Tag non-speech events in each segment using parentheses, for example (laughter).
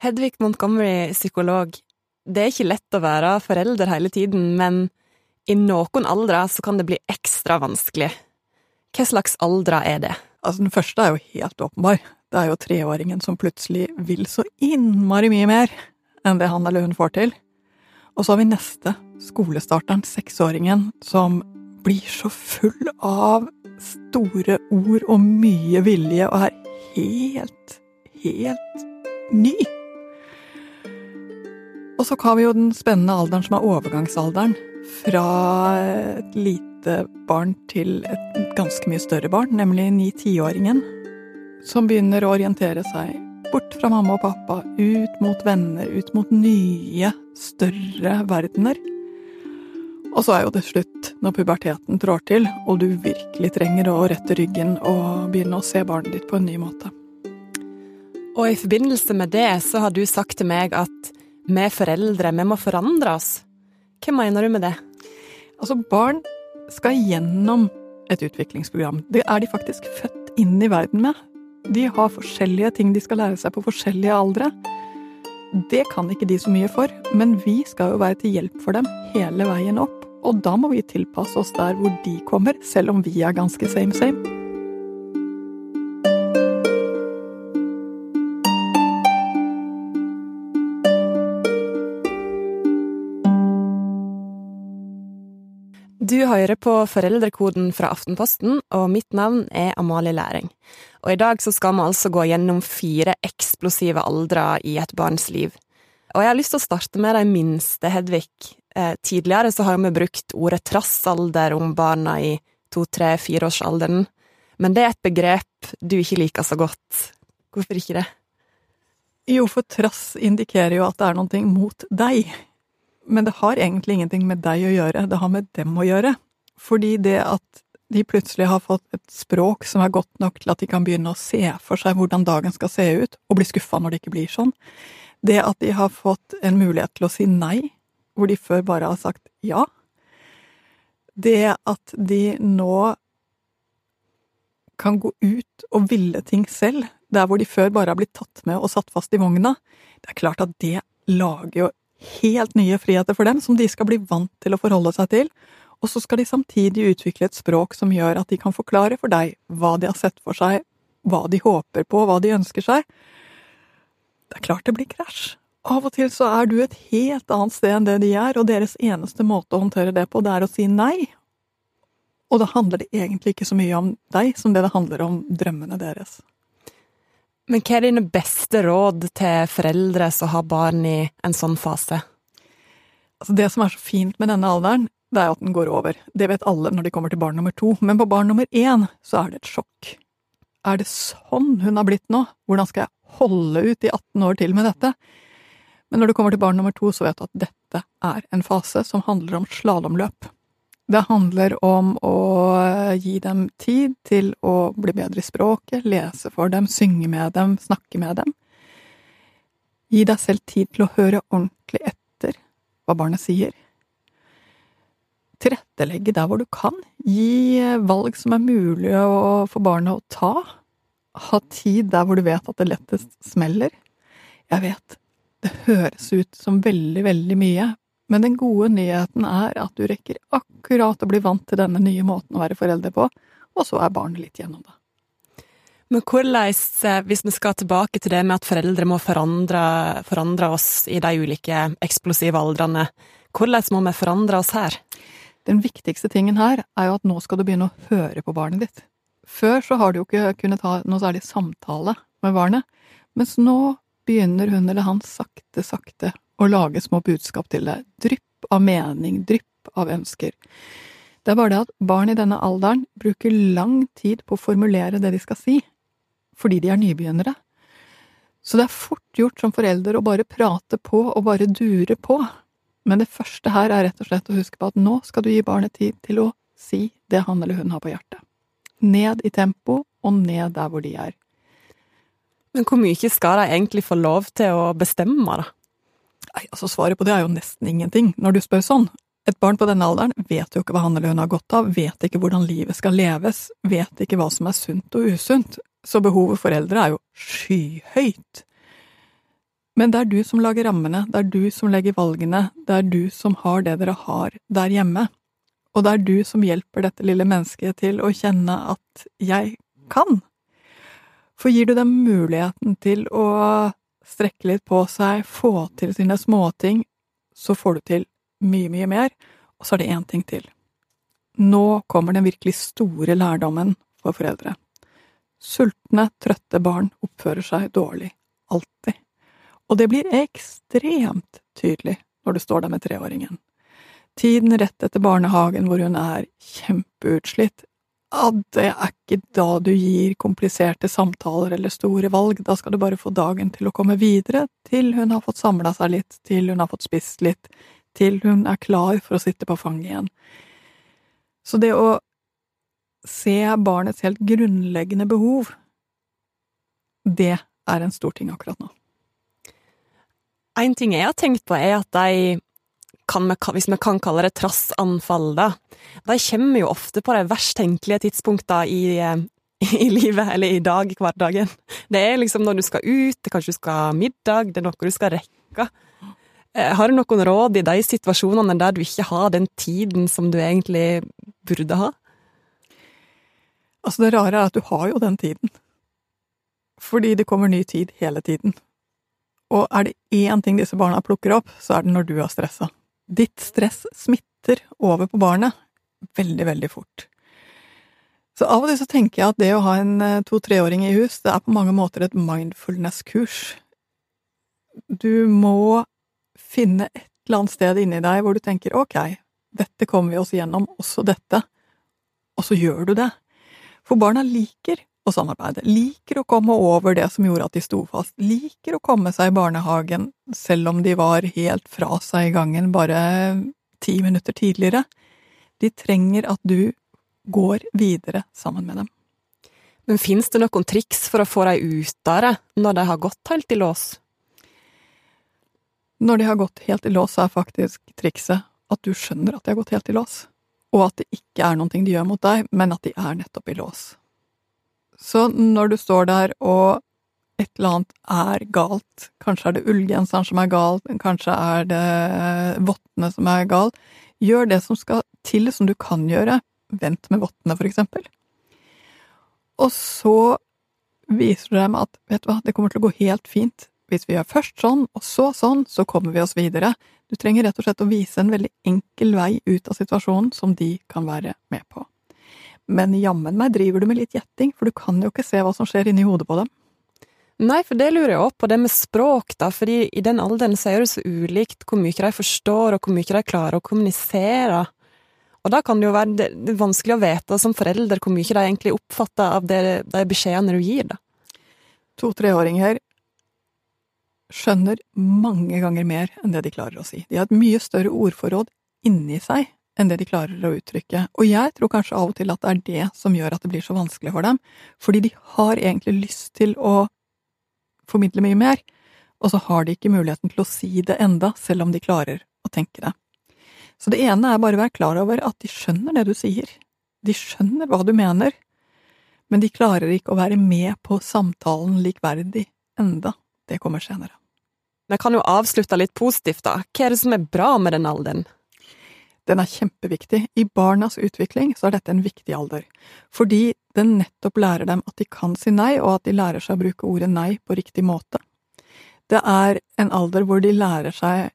Hedvig Montgomery, psykolog. Det er ikke lett å være forelder hele tiden, men i noen aldre så kan det bli ekstra vanskelig. Hva slags aldre er det? Altså, den første er jo helt åpenbar. Det er jo treåringen som plutselig vil så innmari mye mer enn det han eller hun får til. Og så har vi neste, skolestarteren, seksåringen, som blir så full av store ord og mye vilje og er helt, helt ny. Og så har vi jo den spennende alderen som er overgangsalderen. Fra et lite barn til et ganske mye større barn, nemlig ni-tiåringen. Som begynner å orientere seg bort fra mamma og pappa, ut mot venner, ut mot nye, større verdener. Og så er jo det slutt, når puberteten trår til, og du virkelig trenger å rette ryggen og begynne å se barnet ditt på en ny måte. Og i forbindelse med det så har du sagt til meg at vi foreldre, vi må forandre oss. Hva mener du med det? Altså, barn skal gjennom et utviklingsprogram. Det er de faktisk født inn i verden med. De har forskjellige ting de skal lære seg på forskjellige aldre. Det kan ikke de så mye for, men vi skal jo være til hjelp for dem hele veien opp. Og da må vi tilpasse oss der hvor de kommer, selv om vi er ganske same same. Hører på Foreldrekoden fra Aftenposten, og mitt navn er Amalie Læring. Og i dag så skal vi altså gå gjennom fire eksplosive aldre i et barns liv. Og jeg har lyst til å starte med de minste, Hedvig. Eh, tidligere så har vi brukt ordet trassalder om barna i to-, tre-, fireårsalderen, men det er et begrep du ikke liker så godt. Hvorfor ikke det? Jo, for trass indikerer jo at det er noe mot deg. Men det har egentlig ingenting med deg å gjøre, det har med dem å gjøre. Fordi det at de plutselig har fått et språk som er godt nok til at de kan begynne å se for seg hvordan dagen skal se ut, og bli skuffa når det ikke blir sånn. Det at de har fått en mulighet til å si nei, hvor de før bare har sagt ja. Det at de nå kan gå ut og ville ting selv, der hvor de før bare har blitt tatt med og satt fast i vogna. Det er klart at det lager jo helt nye friheter for dem, som de skal bli vant til å forholde seg til, og så skal de samtidig utvikle et språk som gjør at de kan forklare for deg hva de har sett for seg, hva de håper på, hva de ønsker seg. Det er klart det blir krasj. Av og til så er du et helt annet sted enn det de er, og deres eneste måte å håndtere det på, det er å si nei. Og da handler det egentlig ikke så mye om deg som det det handler om drømmene deres. Men hva er dine beste råd til foreldre som har barn i en sånn fase? Altså det som er så fint med denne alderen, det er at den går over. Det vet alle når de kommer til barn nummer to, men på barn nummer én så er det et sjokk. Er det sånn hun har blitt nå? Hvordan skal jeg holde ut i 18 år til med dette? Men når du kommer til barn nummer to, så vet du at dette er en fase som handler om slalåmløp. Det handler om å gi dem tid til å bli bedre i språket, lese for dem, synge med dem, snakke med dem. Gi deg selv tid til å høre ordentlig etter hva barnet sier. Tilrettelegge der hvor du kan. Gi valg som er mulig for barnet å ta. Ha tid der hvor du vet at det lettest smeller. Jeg vet, det høres ut som veldig, veldig mye, men den gode nyheten er at du rekker akkurat å bli vant til denne nye måten å være forelder på, og så er barnet litt gjennom det. Men hvordan, eh, hvis vi skal tilbake til det med at foreldre må forandre, forandre oss i de ulike eksplosive aldrene, hvordan må vi forandre oss her? Den viktigste tingen her er jo at nå skal du begynne å høre på barnet ditt. Før så har du jo ikke kunnet ha noe særlig samtale med barnet, mens nå begynner hun eller han sakte, sakte å lage små budskap til deg. Drypp av mening, drypp av ønsker. Det er bare det at barn i denne alderen bruker lang tid på å formulere det de skal si, fordi de er nybegynnere. Så det er fort gjort som forelder å bare prate på og bare dure på. Men det første her er rett og slett å huske på at nå skal du gi barnet tid til å si det han eller hun har på hjertet. Ned i tempo, og ned der hvor de er. Men hvor mye skal de egentlig få lov til å bestemme, da? Nei, altså Svaret på det er jo nesten ingenting, når du spør sånn. Et barn på denne alderen vet jo ikke hva han eller hun har godt av, vet ikke hvordan livet skal leves, vet ikke hva som er sunt og usunt, så behovet for eldre er jo skyhøyt. Men det er du som lager rammene, det er du som legger valgene, det er du som har det dere har der hjemme. Og det er du som hjelper dette lille mennesket til å kjenne at jeg kan. For gir du dem muligheten til å strekke litt på seg, få til sine småting, så får du til mye, mye mer. Og så er det én ting til. Nå kommer den virkelig store lærdommen for foreldre. Sultne, trøtte barn oppfører seg dårlig. Alltid. Og det blir ekstremt tydelig når du står der med treåringen. Tiden rett etter barnehagen hvor hun er kjempeutslitt, ja, det er ikke da du gir kompliserte samtaler eller store valg, da skal du bare få dagen til å komme videre, til hun har fått samla seg litt, til hun har fått spist litt, til hun er klar for å sitte på fanget igjen. Så det å se barnets helt grunnleggende behov, det er en stor ting akkurat nå. En ting jeg har tenkt på, er at de kan, hvis vi kan kalle det trassanfall, da, de kommer jo ofte på de verst tenkelige tidspunktene i, eh, i livet, eller i dag, hverdagen. Det er liksom når du skal ut, det kanskje du skal ha middag, det er noe du skal rekke. Eh, har du noen råd i de situasjonene der du ikke har den tiden som du egentlig burde ha? Altså, det rare er at du har jo den tiden. Fordi det kommer ny tid hele tiden. Og er det én ting disse barna plukker opp, så er det når du er stressa. Ditt stress smitter over på barnet veldig, veldig fort. Så av og til så tenker jeg at det å ha en eh, to-treåring i hus, det er på mange måter et mindfulness-kurs. Du må finne et eller annet sted inni deg hvor du tenker ok, dette kommer vi oss gjennom, også dette, og så gjør du det. For barna liker å samarbeide, liker å komme over det som gjorde at de sto fast, liker å komme seg i barnehagen selv om de var helt fra seg i gangen bare ti minutter tidligere. De trenger at du går videre sammen med dem. Men fins det noen triks for å få dem ut av det, når de har gått helt i lås? Når de har gått helt i lås, så er faktisk trikset at du skjønner at de har gått helt i lås, og at det ikke er noe de gjør mot deg, men at de er nettopp i lås. Så når du står der og et eller annet er galt, kanskje er det ullgenseren som er gal, kanskje er det vottene som er gal, gjør det som skal til, som du kan gjøre, vent med vottene, for eksempel. Og så viser du dem at vet du hva, det kommer til å gå helt fint. Hvis vi gjør først sånn, og så sånn, så kommer vi oss videre. Du trenger rett og slett å vise en veldig enkel vei ut av situasjonen som de kan være med på. Men jammen meg driver du med litt gjetting, for du kan jo ikke se hva som skjer inni hodet på dem. Nei, for det lurer jeg òg på, det med språk, da, fordi i den alderen så er det så ulikt hvor mye de forstår, og hvor mye de klarer å kommunisere. Og da kan det jo være vanskelig å vite som forelder hvor mye de egentlig oppfatter av det, de beskjedene du gir, da. To-treåringer skjønner mange ganger mer enn det de klarer å si. De har et mye større ordforråd inni seg enn det de klarer å uttrykke. Og jeg tror kanskje av og til at det er det som gjør at det blir så vanskelig for dem, fordi de har egentlig lyst til å formidle mye mer, og så har de ikke muligheten til å si det enda, selv om de klarer å tenke det. Så det ene er bare å være klar over at de skjønner det du sier, de skjønner hva du mener, men de klarer ikke å være med på samtalen likverdig enda. Det kommer senere. Vi kan jo avslutte litt positivt, da. Hva er det som er bra med den alderen? Den er kjempeviktig. I barnas utvikling så er dette en viktig alder, fordi den nettopp lærer dem at de kan si nei, og at de lærer seg å bruke ordet nei på riktig måte. Det er en alder hvor de lærer seg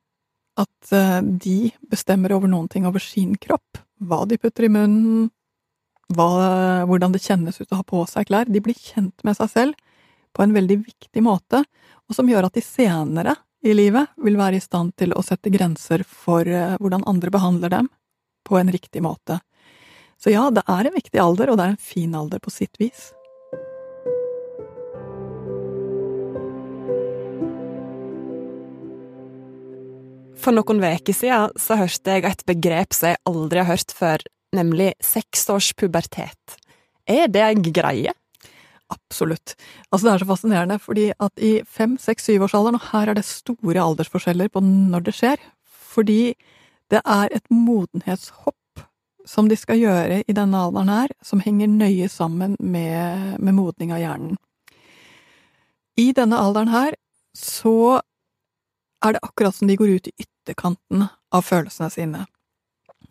at eh, de bestemmer over noen ting over sin kropp, hva de putter i munnen, hva, hvordan det kjennes ut å ha på seg klær. De blir kjent med seg selv på en veldig viktig måte, og som gjør at de senere i livet vil være i stand til å sette grenser for eh, hvordan andre behandler dem, på en riktig måte. Så ja, det er en viktig alder, og det er en fin alder på sitt vis. For noen uker siden så hørte jeg et begrep som jeg aldri har hørt før, nemlig seksårspubertet. Er det en greie? Absolutt. Altså, det er så fascinerende, fordi at i fem, seks, syvårsalderen, og her er det store aldersforskjeller på når det skjer, fordi det er et modenhetshopp som de skal gjøre i denne alderen her, som henger nøye sammen med, med modning av hjernen. I denne alderen her så er det akkurat som de går ut i ytterkanten av følelsene sine.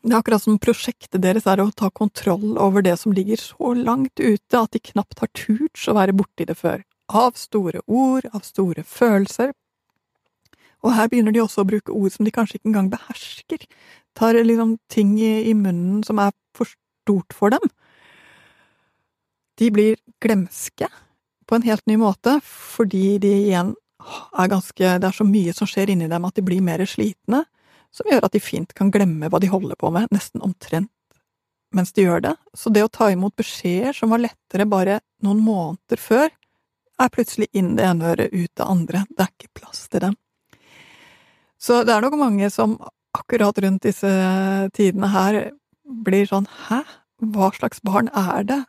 Det er akkurat som prosjektet deres er å ta kontroll over det som ligger så langt ute at de knapt har turt å være borti det før. Av store ord, av store følelser. Og her begynner de også å bruke ord som de kanskje ikke engang behersker. Tar liksom ting i, i munnen som er for stort for dem. De blir glemske på en helt ny måte, fordi de igjen er ganske Det er så mye som skjer inni dem at de blir mer slitne, som gjør at de fint kan glemme hva de holder på med, nesten omtrent mens de gjør det. Så det å ta imot beskjeder som var lettere bare noen måneder før, er plutselig inn det ene øret, ut det andre. Det er ikke plass til dem. Så det er nok mange som akkurat rundt disse tidene her blir sånn hæ, hva slags barn er det?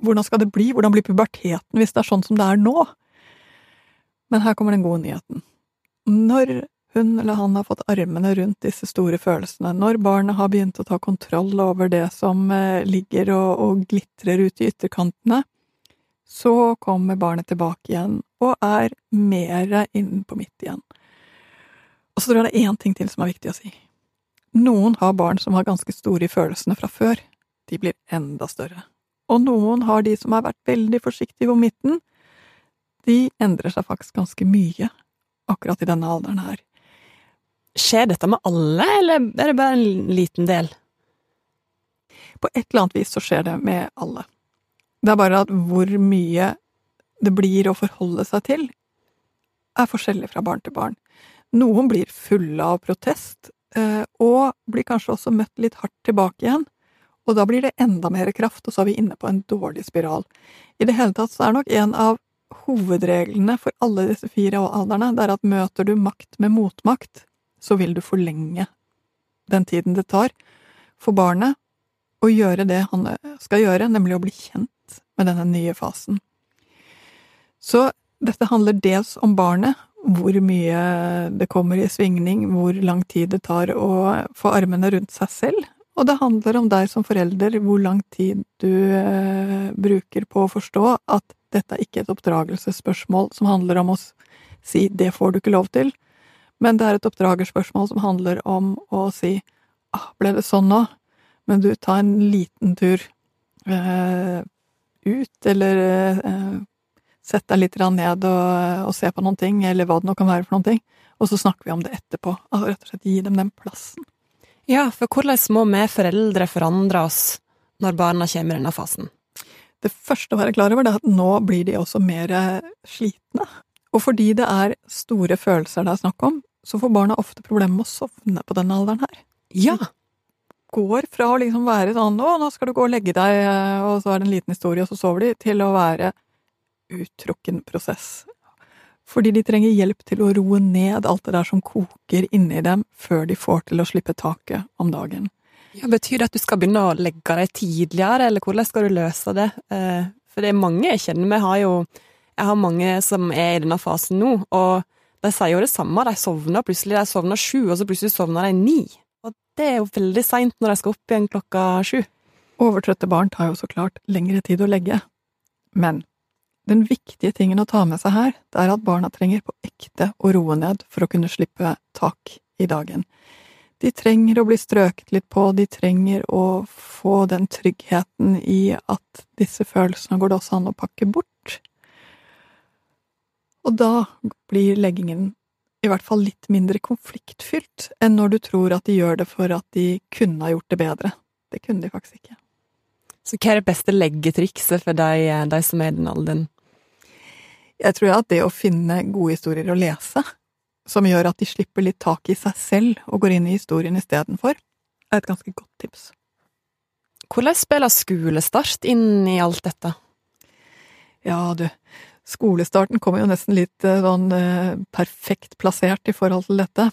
Hvordan skal det bli? Hvordan blir puberteten hvis det er sånn som det er nå? Men her kommer den gode nyheten. Når hun eller han har fått armene rundt disse store følelsene, når barnet har begynt å ta kontroll over det som eh, ligger og, og glitrer ute i ytterkantene, så kommer barnet tilbake igjen og er mer inn på midt igjen. Og så tror jeg det er én ting til som er viktig å si. Noen har barn som har ganske store i følelsene fra før. De blir enda større. Og noen har de som har vært veldig forsiktige om midten, de endrer seg faktisk ganske mye akkurat i denne alderen her. Skjer dette med alle, eller er det bare en liten del? På et eller annet vis så skjer det med alle. Det er bare at hvor mye det blir å forholde seg til, er forskjellig fra barn til barn. Noen blir fulle av protest, eh, og blir kanskje også møtt litt hardt tilbake igjen, og da blir det enda mer kraft, og så er vi inne på en dårlig spiral. I det hele tatt så er nok en av hovedreglene for alle disse fire alderne, det er at møter du makt med motmakt, så vil du forlenge den tiden det tar for barnet å gjøre det han skal gjøre, nemlig å bli kjent med denne nye fasen. Så dette handler dels om barnet, hvor mye det kommer i svingning, hvor lang tid det tar å få armene rundt seg selv, og det handler om deg som forelder, hvor lang tid du eh, bruker på å forstå at dette er ikke et oppdragelsesspørsmål som handler om å si 'det får du ikke lov til', men det er et oppdragerspørsmål som handler om å si 'ah, ble det sånn nå', men du, ta en liten tur eh, ut, eller eh, sett deg litt ned og, og, se på noen ting, eller hva det nå kan være for noen ting, og så snakker vi om det etterpå. Altså rett og slett gi dem den plassen. Ja, for hvordan må vi foreldre forandre oss når barna kommer i denne fasen? Det første å være klar over er at nå blir de også mer slitne. Og fordi det er store følelser det er snakk om, så får barna ofte problemer med å sovne på denne alderen her. Ja! Går fra å liksom være sånn 'Å, nå skal du gå og legge deg', og så er det en liten historie, og så sover de, til å være uttrukken prosess. Fordi de trenger hjelp til å roe ned alt det der som koker inni dem, før de får til å slippe taket om dagen. Ja, betyr det at du skal begynne å legge deg tidligere, eller hvordan skal du løse det? Eh, for det er mange jeg kjenner med, har jo Jeg har mange som er i denne fasen nå, og de sier jo det samme. De sovner plutselig. De sovner sju, og så plutselig sovner de ni. Og det er jo veldig seint når de skal opp igjen klokka sju. Overtrøtte barn tar jo så klart lengre tid å legge. Men den viktige tingen å ta med seg her, det er at barna trenger på ekte å roe ned for å kunne slippe tak i dagen. De trenger å bli strøket litt på, de trenger å få den tryggheten i at disse følelsene går det også an å pakke bort. Og da blir leggingen i hvert fall litt mindre konfliktfylt enn når du tror at de gjør det for at de kunne ha gjort det bedre. Det kunne de faktisk ikke. Så hva er det beste leggetrikset for deg, de som er i den alderen? Jeg tror at det å finne gode historier å lese, som gjør at de slipper litt tak i seg selv og går inn i historien istedenfor, er et ganske godt tips. Hvordan spiller skolestart inn i alt dette? Ja, du, skolestarten kommer jo nesten litt eh, sånn eh, perfekt plassert i forhold til dette.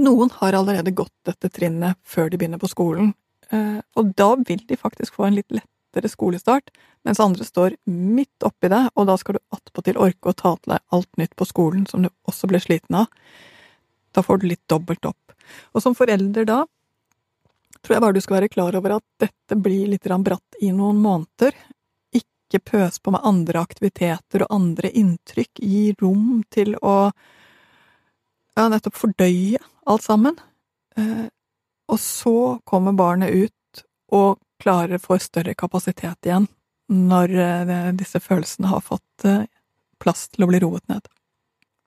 Noen har allerede gått dette trinnet før de begynner på skolen, eh, og da vil de faktisk få en litt lettere skolestart, mens andre står midt oppi det, og da skal du attpåtil orke å ta til deg alt nytt på skolen som du også blir sliten av. Da får du litt dobbelt opp. Og som forelder da tror jeg bare du skal være klar over at dette blir litt bratt i noen måneder. Ikke pøs på med andre aktiviteter og andre inntrykk. Gi rom til å ja, nettopp fordøye alt sammen. Eh, og så kommer barnet ut og klarer får større kapasitet igjen når eh, disse følelsene har fått eh, plass til å bli roet ned.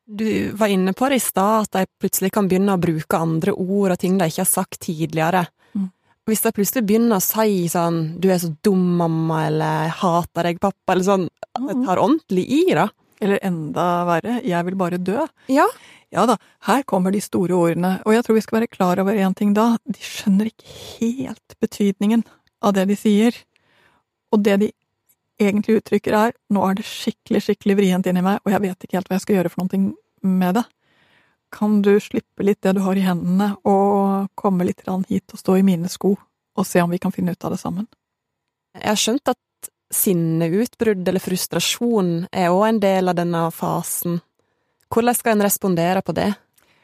Du var inne på det i stad, at de plutselig kan begynne å bruke andre ord og ting de ikke har sagt tidligere. Mm. Hvis de plutselig begynner å si sånn 'du er så dum, mamma', eller 'jeg hater deg, pappa', eller sånn, at de Mm. tar ordentlig i, da. Eller enda verre, 'jeg vil bare dø'. Ja. Ja da, her kommer de store ordene, og jeg tror vi skal være klar over én ting da, de skjønner ikke helt betydningen av det de sier. Og det de egentlig uttrykker er 'nå er det skikkelig, skikkelig vrient inni meg, og jeg vet ikke helt hva jeg skal gjøre for noe med det'. Kan du slippe litt det du har i hendene, og komme litt hit og stå i mine sko, og se om vi kan finne ut av det sammen? Jeg har skjønt at sinneutbrudd eller frustrasjon er òg en del av denne fasen. Hvordan skal en respondere på det?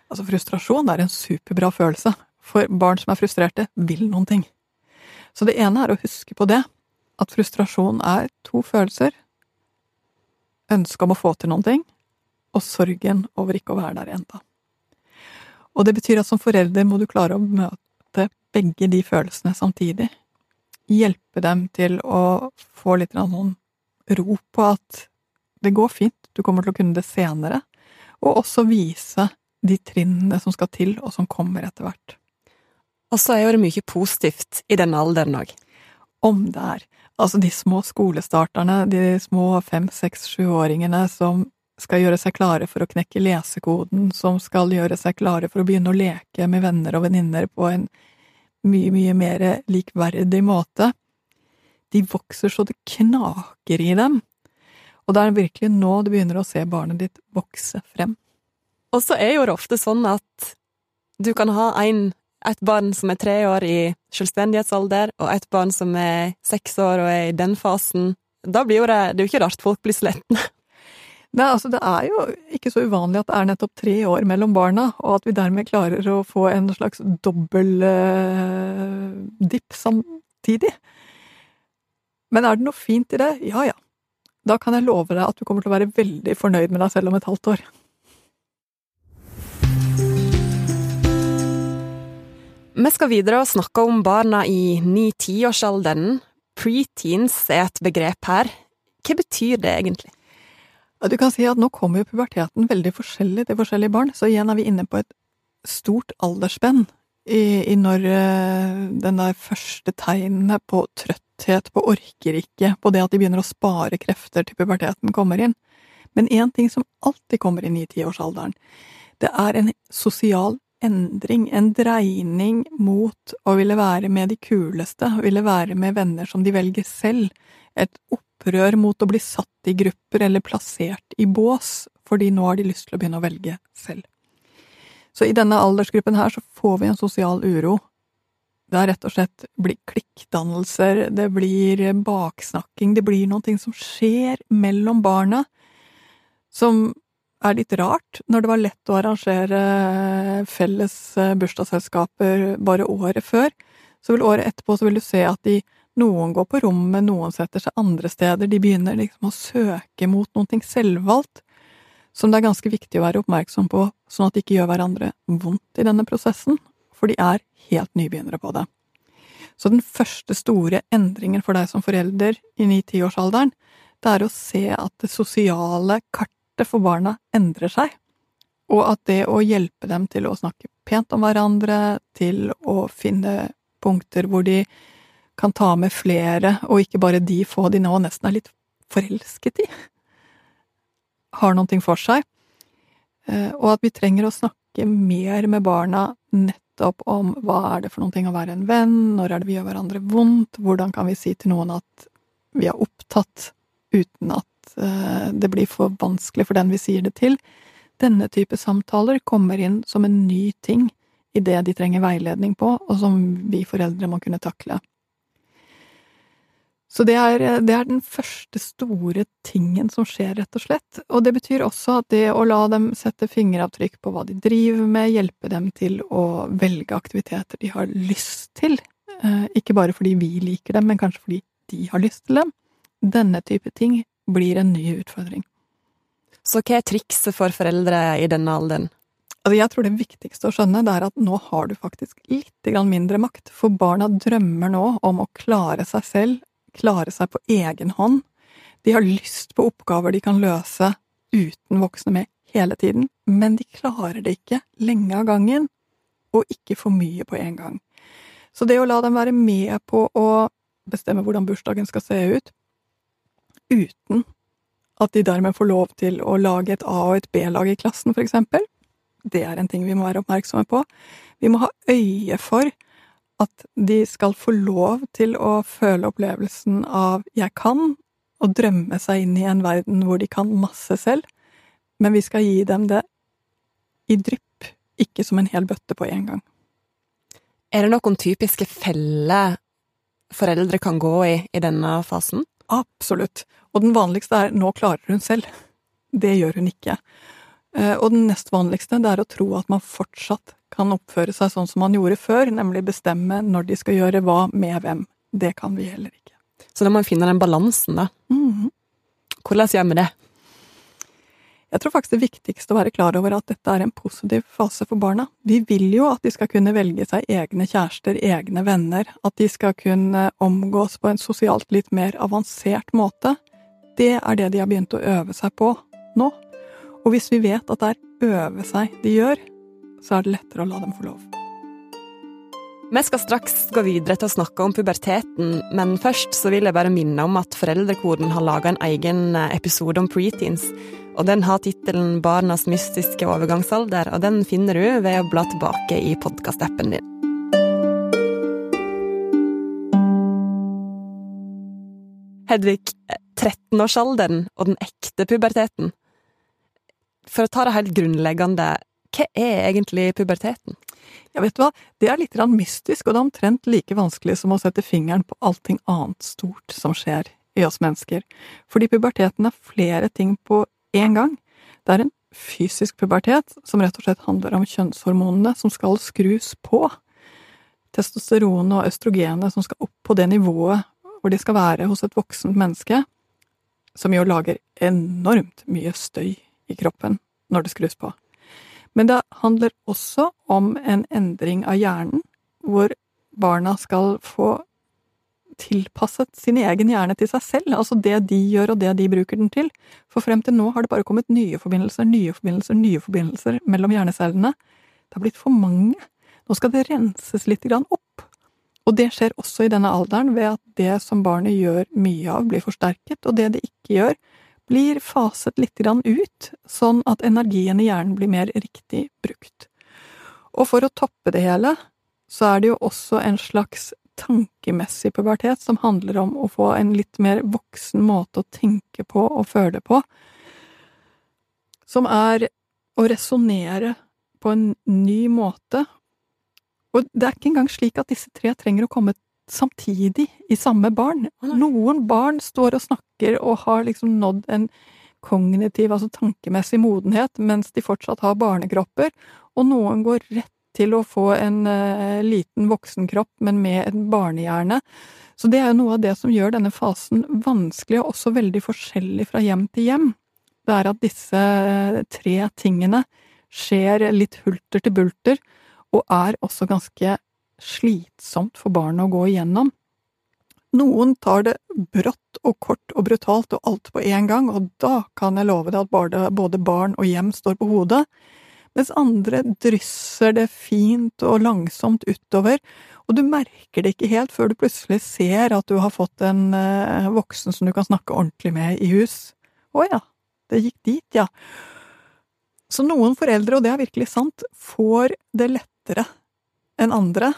Altså, frustrasjon er en superbra følelse, for barn som er frustrerte, vil noen ting. Så det ene er å huske på det, at frustrasjon er to følelser. Ønsket om å få til noen ting, og sorgen over ikke å være der enda. Og det betyr at som forelder må du klare å møte begge de følelsene samtidig. Hjelpe dem til å få litt sånn ro på at det går fint, du kommer til å kunne det senere, og også vise de trinnene som skal til, og som kommer etter hvert. Og så er jo det mye positivt i den alderen òg. Om det er. Altså de små skolestarterne, de små fem, seks, sjuåringene som skal gjøre seg klare for å knekke lesekoden, som skal gjøre seg klare for å begynne å leke med venner og venninner på en mye, mye mer likverdig måte. De vokser så det knaker i dem. Og det er virkelig nå du begynner å se barnet ditt vokse frem. Og så er jo det ofte sånn at du kan ha en, et barn som er tre år i selvstendighetsalder, og et barn som er seks år og er i den fasen. Da blir jo det Det er jo ikke rart folk blir slitne. (laughs) Nei, altså Det er jo ikke så uvanlig at det er nettopp tre år mellom barna, og at vi dermed klarer å få en slags dobbel uh, dipp samtidig. Men er det noe fint i det? Ja ja. Da kan jeg love deg at du kommer til å være veldig fornøyd med deg selv om et halvt år. Vi skal videre og snakke om barna i ni-tiårsalderen. Preteens er et begrep her. Hva betyr det egentlig? Du kan si at nå kommer jo puberteten veldig forskjellig til forskjellige barn, så igjen er vi inne på et stort aldersspenn i, i når uh, den der første tegnene på trøtthet, på orker ikke, på det at de begynner å spare krefter til puberteten kommer inn. Men én ting som alltid kommer inn i tiårsalderen, det er en sosial endring, en dreining mot å ville være med de kuleste, ville være med venner som de velger selv, et opprør mot å bli satt i grupper eller plassert i bås, fordi nå har de lyst til å begynne å velge selv. Så i denne aldersgruppen her så får vi en sosial uro. Det er rett og slett blir klikkdannelser, det blir baksnakking, det blir noe som skjer mellom barna, som er litt rart, når det var lett å arrangere felles bursdagsselskaper bare året før, så vil året etterpå så vil du se at de, noen går på rommet, noen setter seg andre steder, de begynner liksom å søke mot noe selvvalgt, som det er ganske viktig å være oppmerksom på, sånn at de ikke gjør hverandre vondt i denne prosessen, for de er helt nybegynnere på det. Så den første store endringen for deg som forelder i ni-tiårsalderen, det er å se at det sosiale kartet for barna endrer seg, og at det å hjelpe dem til å snakke pent om hverandre, til å finne punkter hvor de kan ta med flere, og ikke bare de få de nå nesten er litt forelsket i, har noe for seg, og at vi trenger å snakke mer med barna nettopp om hva er det for noe å være en venn, når er det vi gjør hverandre vondt, hvordan kan vi si til noen at vi er opptatt uten at det blir for vanskelig for den vi sier det til. Denne type samtaler kommer inn som en ny ting i det de trenger veiledning på, og som vi foreldre må kunne takle. Så det er, det er, den første store tingen som skjer, rett og slett. Og det betyr også at det å la dem sette fingeravtrykk på hva de driver med, hjelpe dem til å velge aktiviteter de har lyst til, ikke bare fordi vi liker dem, men kanskje fordi de har lyst til dem, denne type ting blir en ny utfordring. Så hva er trikset for foreldre i denne alderen? Altså, jeg tror det viktigste å skjønne, det er at nå har du faktisk litt mindre makt, for barna drømmer nå om å klare seg selv, klare seg på egen hånd. De har lyst på oppgaver de kan løse uten voksne med hele tiden, men de klarer det ikke lenge av gangen, og ikke for mye på en gang. Så det å la dem være med på å bestemme hvordan bursdagen skal se ut, uten at de dermed får lov til å lage et A- og et B-lag i klassen, for eksempel, det er en ting vi må være oppmerksomme på. Vi må ha øye for at de skal få lov til å føle opplevelsen av 'jeg kan', og drømme seg inn i en verden hvor de kan masse selv, men vi skal gi dem det i drypp, ikke som en hel bøtte på en gang. Er det noen typiske feller foreldre kan gå i i denne fasen? Absolutt. Og den vanligste er 'nå klarer hun selv'. Det gjør hun ikke. Eh, og den nest vanligste det er å tro at man fortsatt kan oppføre seg sånn som man gjorde før, nemlig bestemme når de skal gjøre hva med hvem. Det kan vi heller ikke. Så da må man finne den balansen, da. Mm. Hvordan gjør vi det? Jeg tror faktisk det viktigste å være klar over at dette er en positiv fase for barna. Vi vil jo at de skal kunne velge seg egne kjærester, egne venner, at de skal kunne omgås på en sosialt litt mer avansert måte. Det er det de har begynt å øve seg på nå. Og hvis vi vet at det er øve seg de gjør, så er det lettere å la dem få lov. Vi skal straks gå videre til å snakke om puberteten, men først så vil jeg bare minne om at Foreldrekoden har laga en egen episode om preteens, og den har tittelen Barnas mystiske overgangsalder, og den finner du ved å bla tilbake i podkastappen din. Hedvig, 13-årsalderen og den ekte puberteten. For å ta det helt grunnleggende, hva er egentlig puberteten? Ja, vet du hva, det er litt mystisk, og det er omtrent like vanskelig som å sette fingeren på allting annet stort som skjer i oss mennesker. Fordi puberteten er flere ting på én gang. Det er en fysisk pubertet, som rett og slett handler om kjønnshormonene som skal skrus på. Testosteronet og østrogenet som skal opp på det nivået hvor de skal være hos et voksent menneske, som jo lager enormt mye støy i kroppen når det skrus på. Men det handler også om en endring av hjernen, hvor barna skal få tilpasset sin egen hjerne til seg selv, altså det de gjør og det de bruker den til. For frem til nå har det bare kommet nye forbindelser, nye forbindelser, nye forbindelser mellom hjernecellene. Det har blitt for mange. Nå skal det renses litt opp. Og det skjer også i denne alderen ved at det som barnet gjør mye av, blir forsterket, og det det ikke gjør, blir faset litt ut, sånn at energien i hjernen blir mer riktig brukt. Og for å toppe det hele, så er det jo også en slags tankemessig pubertet som handler om å få en litt mer voksen måte å tenke på og føle på, som er å resonnere på en ny måte. Og det er ikke engang slik at disse tre trenger å komme samtidig i samme barn. Noen barn står og snakker og har liksom nådd en kognitiv, altså tankemessig modenhet, mens de fortsatt har barnekropper, og noen går rett til å få en uh, liten voksenkropp, men med en barnehjerne. Så det er jo noe av det som gjør denne fasen vanskelig, og også veldig forskjellig fra hjem til hjem. Det er at disse uh, tre tingene skjer litt hulter til bulter, og er også ganske slitsomt for barnet å gå igjennom. Noen tar det brått og kort og brutalt og alt på en gang, og da kan jeg love deg at både barn og hjem står på hodet, mens andre drysser det fint og langsomt utover, og du merker det ikke helt før du plutselig ser at du har fått en uh, voksen som du kan snakke ordentlig med i hus. Å ja, det gikk dit, ja. Så noen foreldre, og det er virkelig sant, får det lettere enn andre.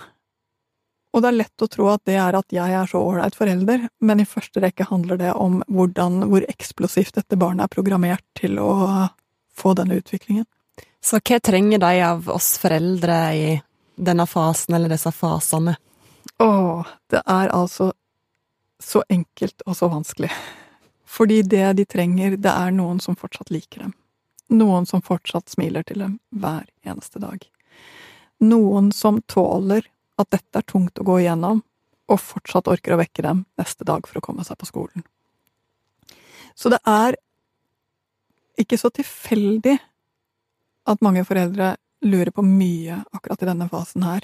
Og det er lett å tro at det er at jeg er så ålreit forelder, men i første rekke handler det om hvordan, hvor eksplosivt dette barnet er programmert til å få denne utviklingen. Så hva trenger de av oss foreldre i denne fasen, eller disse fasene? Å, det er altså så enkelt og så vanskelig. Fordi det de trenger, det er noen som fortsatt liker dem. Noen som fortsatt smiler til dem hver eneste dag. Noen som tåler at dette er tungt å gå igjennom, og fortsatt orker å vekke dem neste dag for å komme seg på skolen. Så det er ikke så tilfeldig at mange foreldre lurer på mye akkurat i denne fasen her.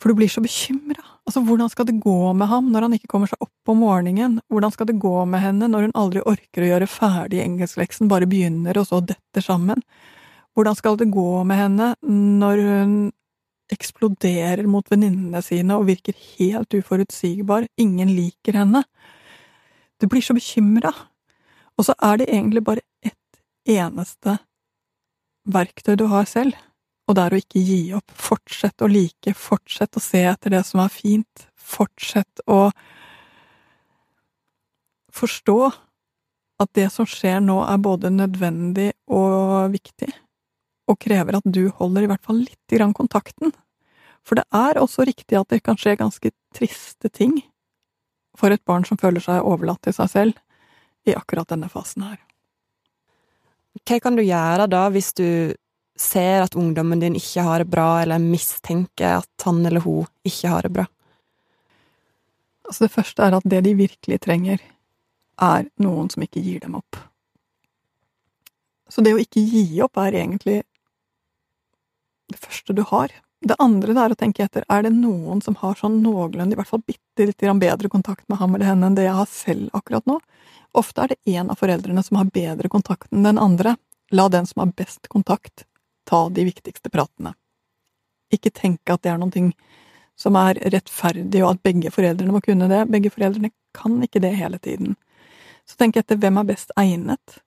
For du blir så bekymra. Altså, hvordan skal det gå med ham når han ikke kommer seg opp om morgenen? Hvordan skal det gå med henne når hun aldri orker å gjøre ferdig engelskleksen, bare begynner og så detter sammen? Hvordan skal det gå med henne når hun eksploderer mot venninnene sine og virker helt uforutsigbar, ingen liker henne? Du blir så bekymra. Og så er det egentlig bare ett eneste verktøy du har selv og det er å ikke gi opp. Fortsett å like, fortsett å se etter det som er fint, fortsett å forstå at det som skjer nå, er både nødvendig og viktig, og krever at du holder i hvert fall litt grann kontakten. For det er også riktig at det kan skje ganske triste ting for et barn som føler seg overlatt til seg selv i akkurat denne fasen her. Hva kan du gjøre da, hvis du ser at ungdommen din ikke har det bra, eller mistenker at han eller hun ikke har det bra? Altså det første er at det de virkelig trenger, er noen som ikke gir dem opp. Så det å ikke gi opp er egentlig det første du har. Det andre det er å tenke etter, er det noen som har sånn noenlunde, i hvert fall bitte litt bedre kontakt med ham eller henne enn det jeg har selv akkurat nå? Ofte er det en av foreldrene som har bedre kontakt enn den andre. La den som har best kontakt, ta de viktigste pratene. Ikke tenke at det er noe som er rettferdig, og at begge foreldrene må kunne det. Begge foreldrene kan ikke det hele tiden. Så tenk etter hvem er best egnet.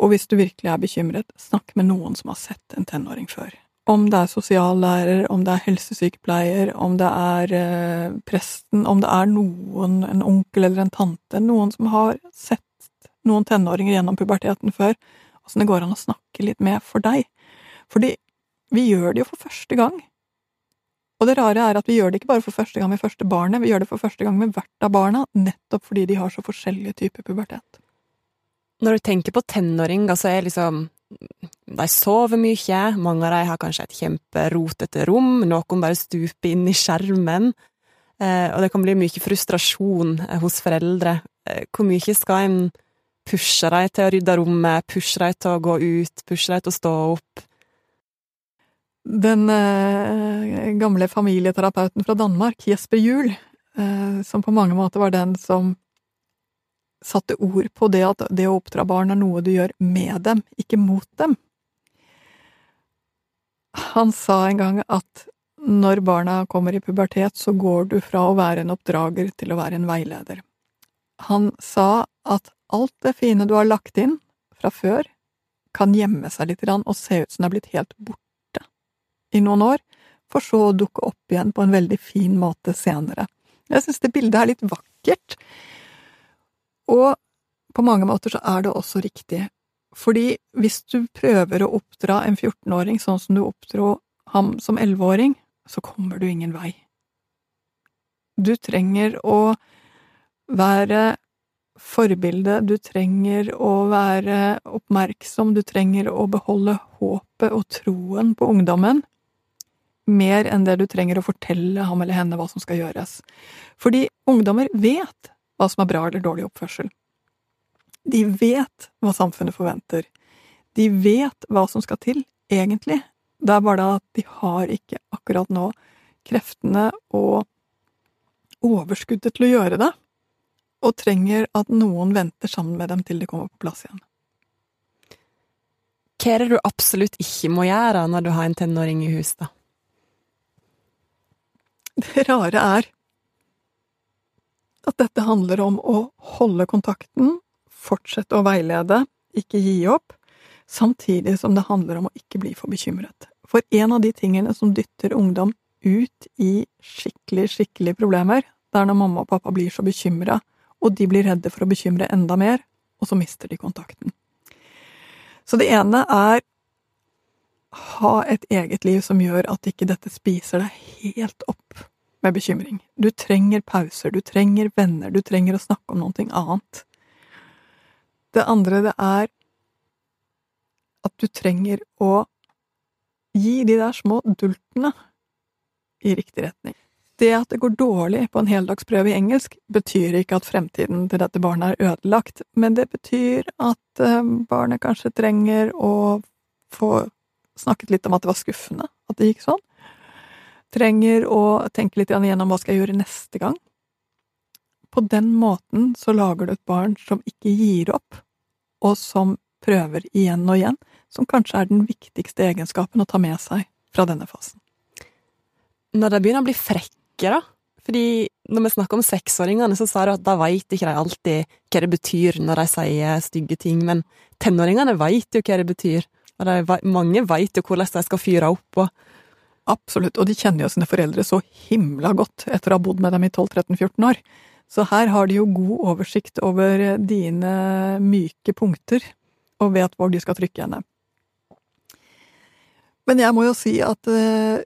Og hvis du virkelig er bekymret, snakk med noen som har sett en tenåring før. Om det er sosiallærer, om det er helsesykepleier, om det er eh, presten, om det er noen, en onkel eller en tante, noen som har sett noen tenåringer gjennom puberteten før, åssen det går an å snakke litt med for deg. Fordi vi gjør det jo for første gang. Og det rare er at vi gjør det ikke bare for første gang med første barnet, vi gjør det for første gang med hvert av barna, nettopp fordi de har så forskjellige typer pubertet. Når du tenker på tenåring, altså er liksom De sover mye, mange av dem har kanskje et kjemperotete rom, noen bare stuper inn i skjermen, eh, og det kan bli mye frustrasjon eh, hos foreldre. Eh, hvor mye skal en pushe dem til å rydde rommet, pushe dem til å gå ut, pushe dem til å stå opp? Den gamle familieterapeuten fra Danmark, Jesper Juel, som på mange måter var den som satte ord på det at det å oppdra barn er noe du gjør med dem, ikke mot dem. Han sa en gang at når barna kommer i pubertet, så går du fra å være en oppdrager til å være en veileder. Han sa at alt det fine du har lagt inn fra før, kan gjemme seg litt og se ut som det er blitt helt borte i noen år, for så å dukke opp igjen på en veldig fin måte senere. Jeg synes det bildet er litt vakkert, og på mange måter så er det også riktig, fordi hvis du prøver å oppdra en 14-åring sånn som du oppdro ham som 11-åring, så kommer du ingen vei. Du trenger å være forbilde, du trenger å være oppmerksom, du trenger å beholde håpet og troen på ungdommen, mer enn det du trenger å fortelle ham eller henne hva som skal gjøres. Fordi ungdommer vet hva som er bra eller dårlig oppførsel. De vet hva samfunnet forventer. De vet hva som skal til, egentlig. Det er bare det at de har ikke akkurat nå kreftene og overskuddet til å gjøre det, og trenger at noen venter sammen med dem til de kommer på plass igjen. Hva er det du absolutt ikke må gjøre når du har en tenåring i hus, da? Det rare er at dette handler om å holde kontakten, fortsette å veilede, ikke gi opp, samtidig som det handler om å ikke bli for bekymret. For en av de tingene som dytter ungdom ut i skikkelig, skikkelig problemer, det er når mamma og pappa blir så bekymra, og de blir redde for å bekymre enda mer, og så mister de kontakten. Så det ene er ha et eget liv som gjør at ikke dette spiser deg helt opp med bekymring. Du trenger pauser, du trenger venner, du trenger å snakke om noe annet. Det andre det er at du trenger å gi de der små dultene i riktig retning. Det at det går dårlig på en heldagsprøve i engelsk, betyr ikke at fremtiden til dette barnet er ødelagt, men det betyr at eh, barnet kanskje trenger å få snakket litt om at det var skuffende at det gikk sånn. Trenger å tenke litt igjennom hva skal jeg gjøre neste gang. På den måten så lager du et barn som ikke gir opp, og som prøver igjen og igjen, som kanskje er den viktigste egenskapen å ta med seg fra denne fasen. Når de begynner å bli frekke, da? Fordi når vi snakker om seksåringene, så sa du at da veit ikke de alltid hva det betyr når de sier stygge ting, men tenåringene veit jo hva det betyr, og de, mange veit jo hvordan de skal fyre opp og Absolutt, og de kjenner jo sine foreldre så himla godt etter å ha bodd med dem i 12-13-14 år. Så her har de jo god oversikt over dine myke punkter, og vet hvor de skal trykke henne. Men jeg må jo si at eh,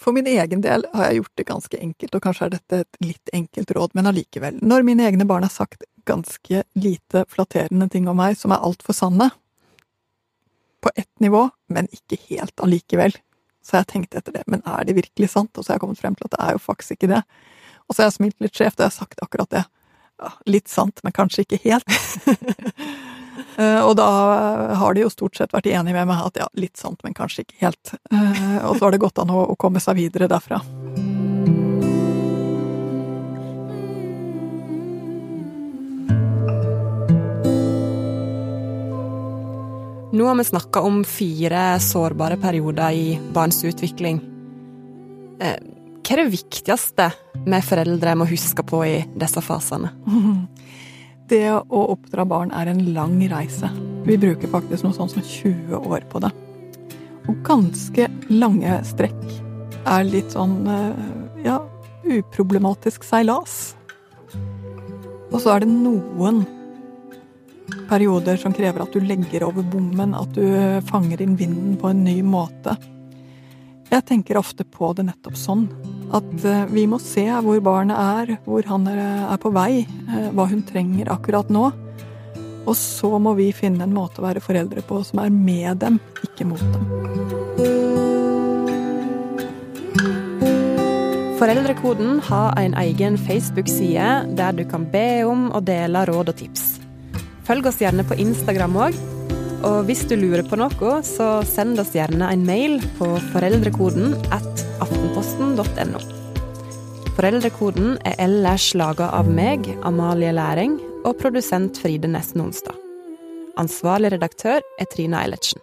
for min egen del har jeg gjort det ganske enkelt, og kanskje er dette et litt enkelt råd, men allikevel. Når mine egne barn har sagt ganske lite flatterende ting om meg som er altfor sanne, på ett nivå, men ikke helt allikevel, så jeg tenkte etter det, men er det virkelig sant? Og så har jeg kommet frem til at det er jo faktisk ikke det. Og så har jeg smilt litt skjevt, og jeg har sagt akkurat det. Ja, litt sant, men kanskje ikke helt. (laughs) Eh, og da har de jo stort sett vært enige med meg at ja, litt sant, men kanskje ikke helt. Eh, og så har det gått an å komme seg videre derfra. Nå har vi snakka om fire sårbare perioder i barns utvikling. Eh, hva er det viktigste vi foreldre må huske på i disse fasene? (laughs) Det å oppdra barn er en lang reise. Vi bruker faktisk noe sånt som 20 år på det. Og ganske lange strekk er litt sånn eh, ja, uproblematisk seilas. Og så er det noen perioder som krever at du legger over bommen, at du fanger inn vinden på en ny måte. Jeg tenker ofte på det nettopp sånn. At eh, vi må se hvor barnet er, hvor han er på vei, eh, hva hun trenger akkurat nå. Og så må vi finne en måte å være foreldre på som er med dem, ikke mot dem. Foreldrekoden har en egen Facebook-side der du kan be om og dele råd og tips. Følg oss gjerne på Instagram òg. Og hvis du lurer på noe, så send oss gjerne en mail på foreldrekoden at aftenposten.no. Foreldrekoden er ellers laga av meg, Amalie Læring, og produsent Fride Nesten Onsdag. Ansvarlig redaktør er Trine Eilertsen.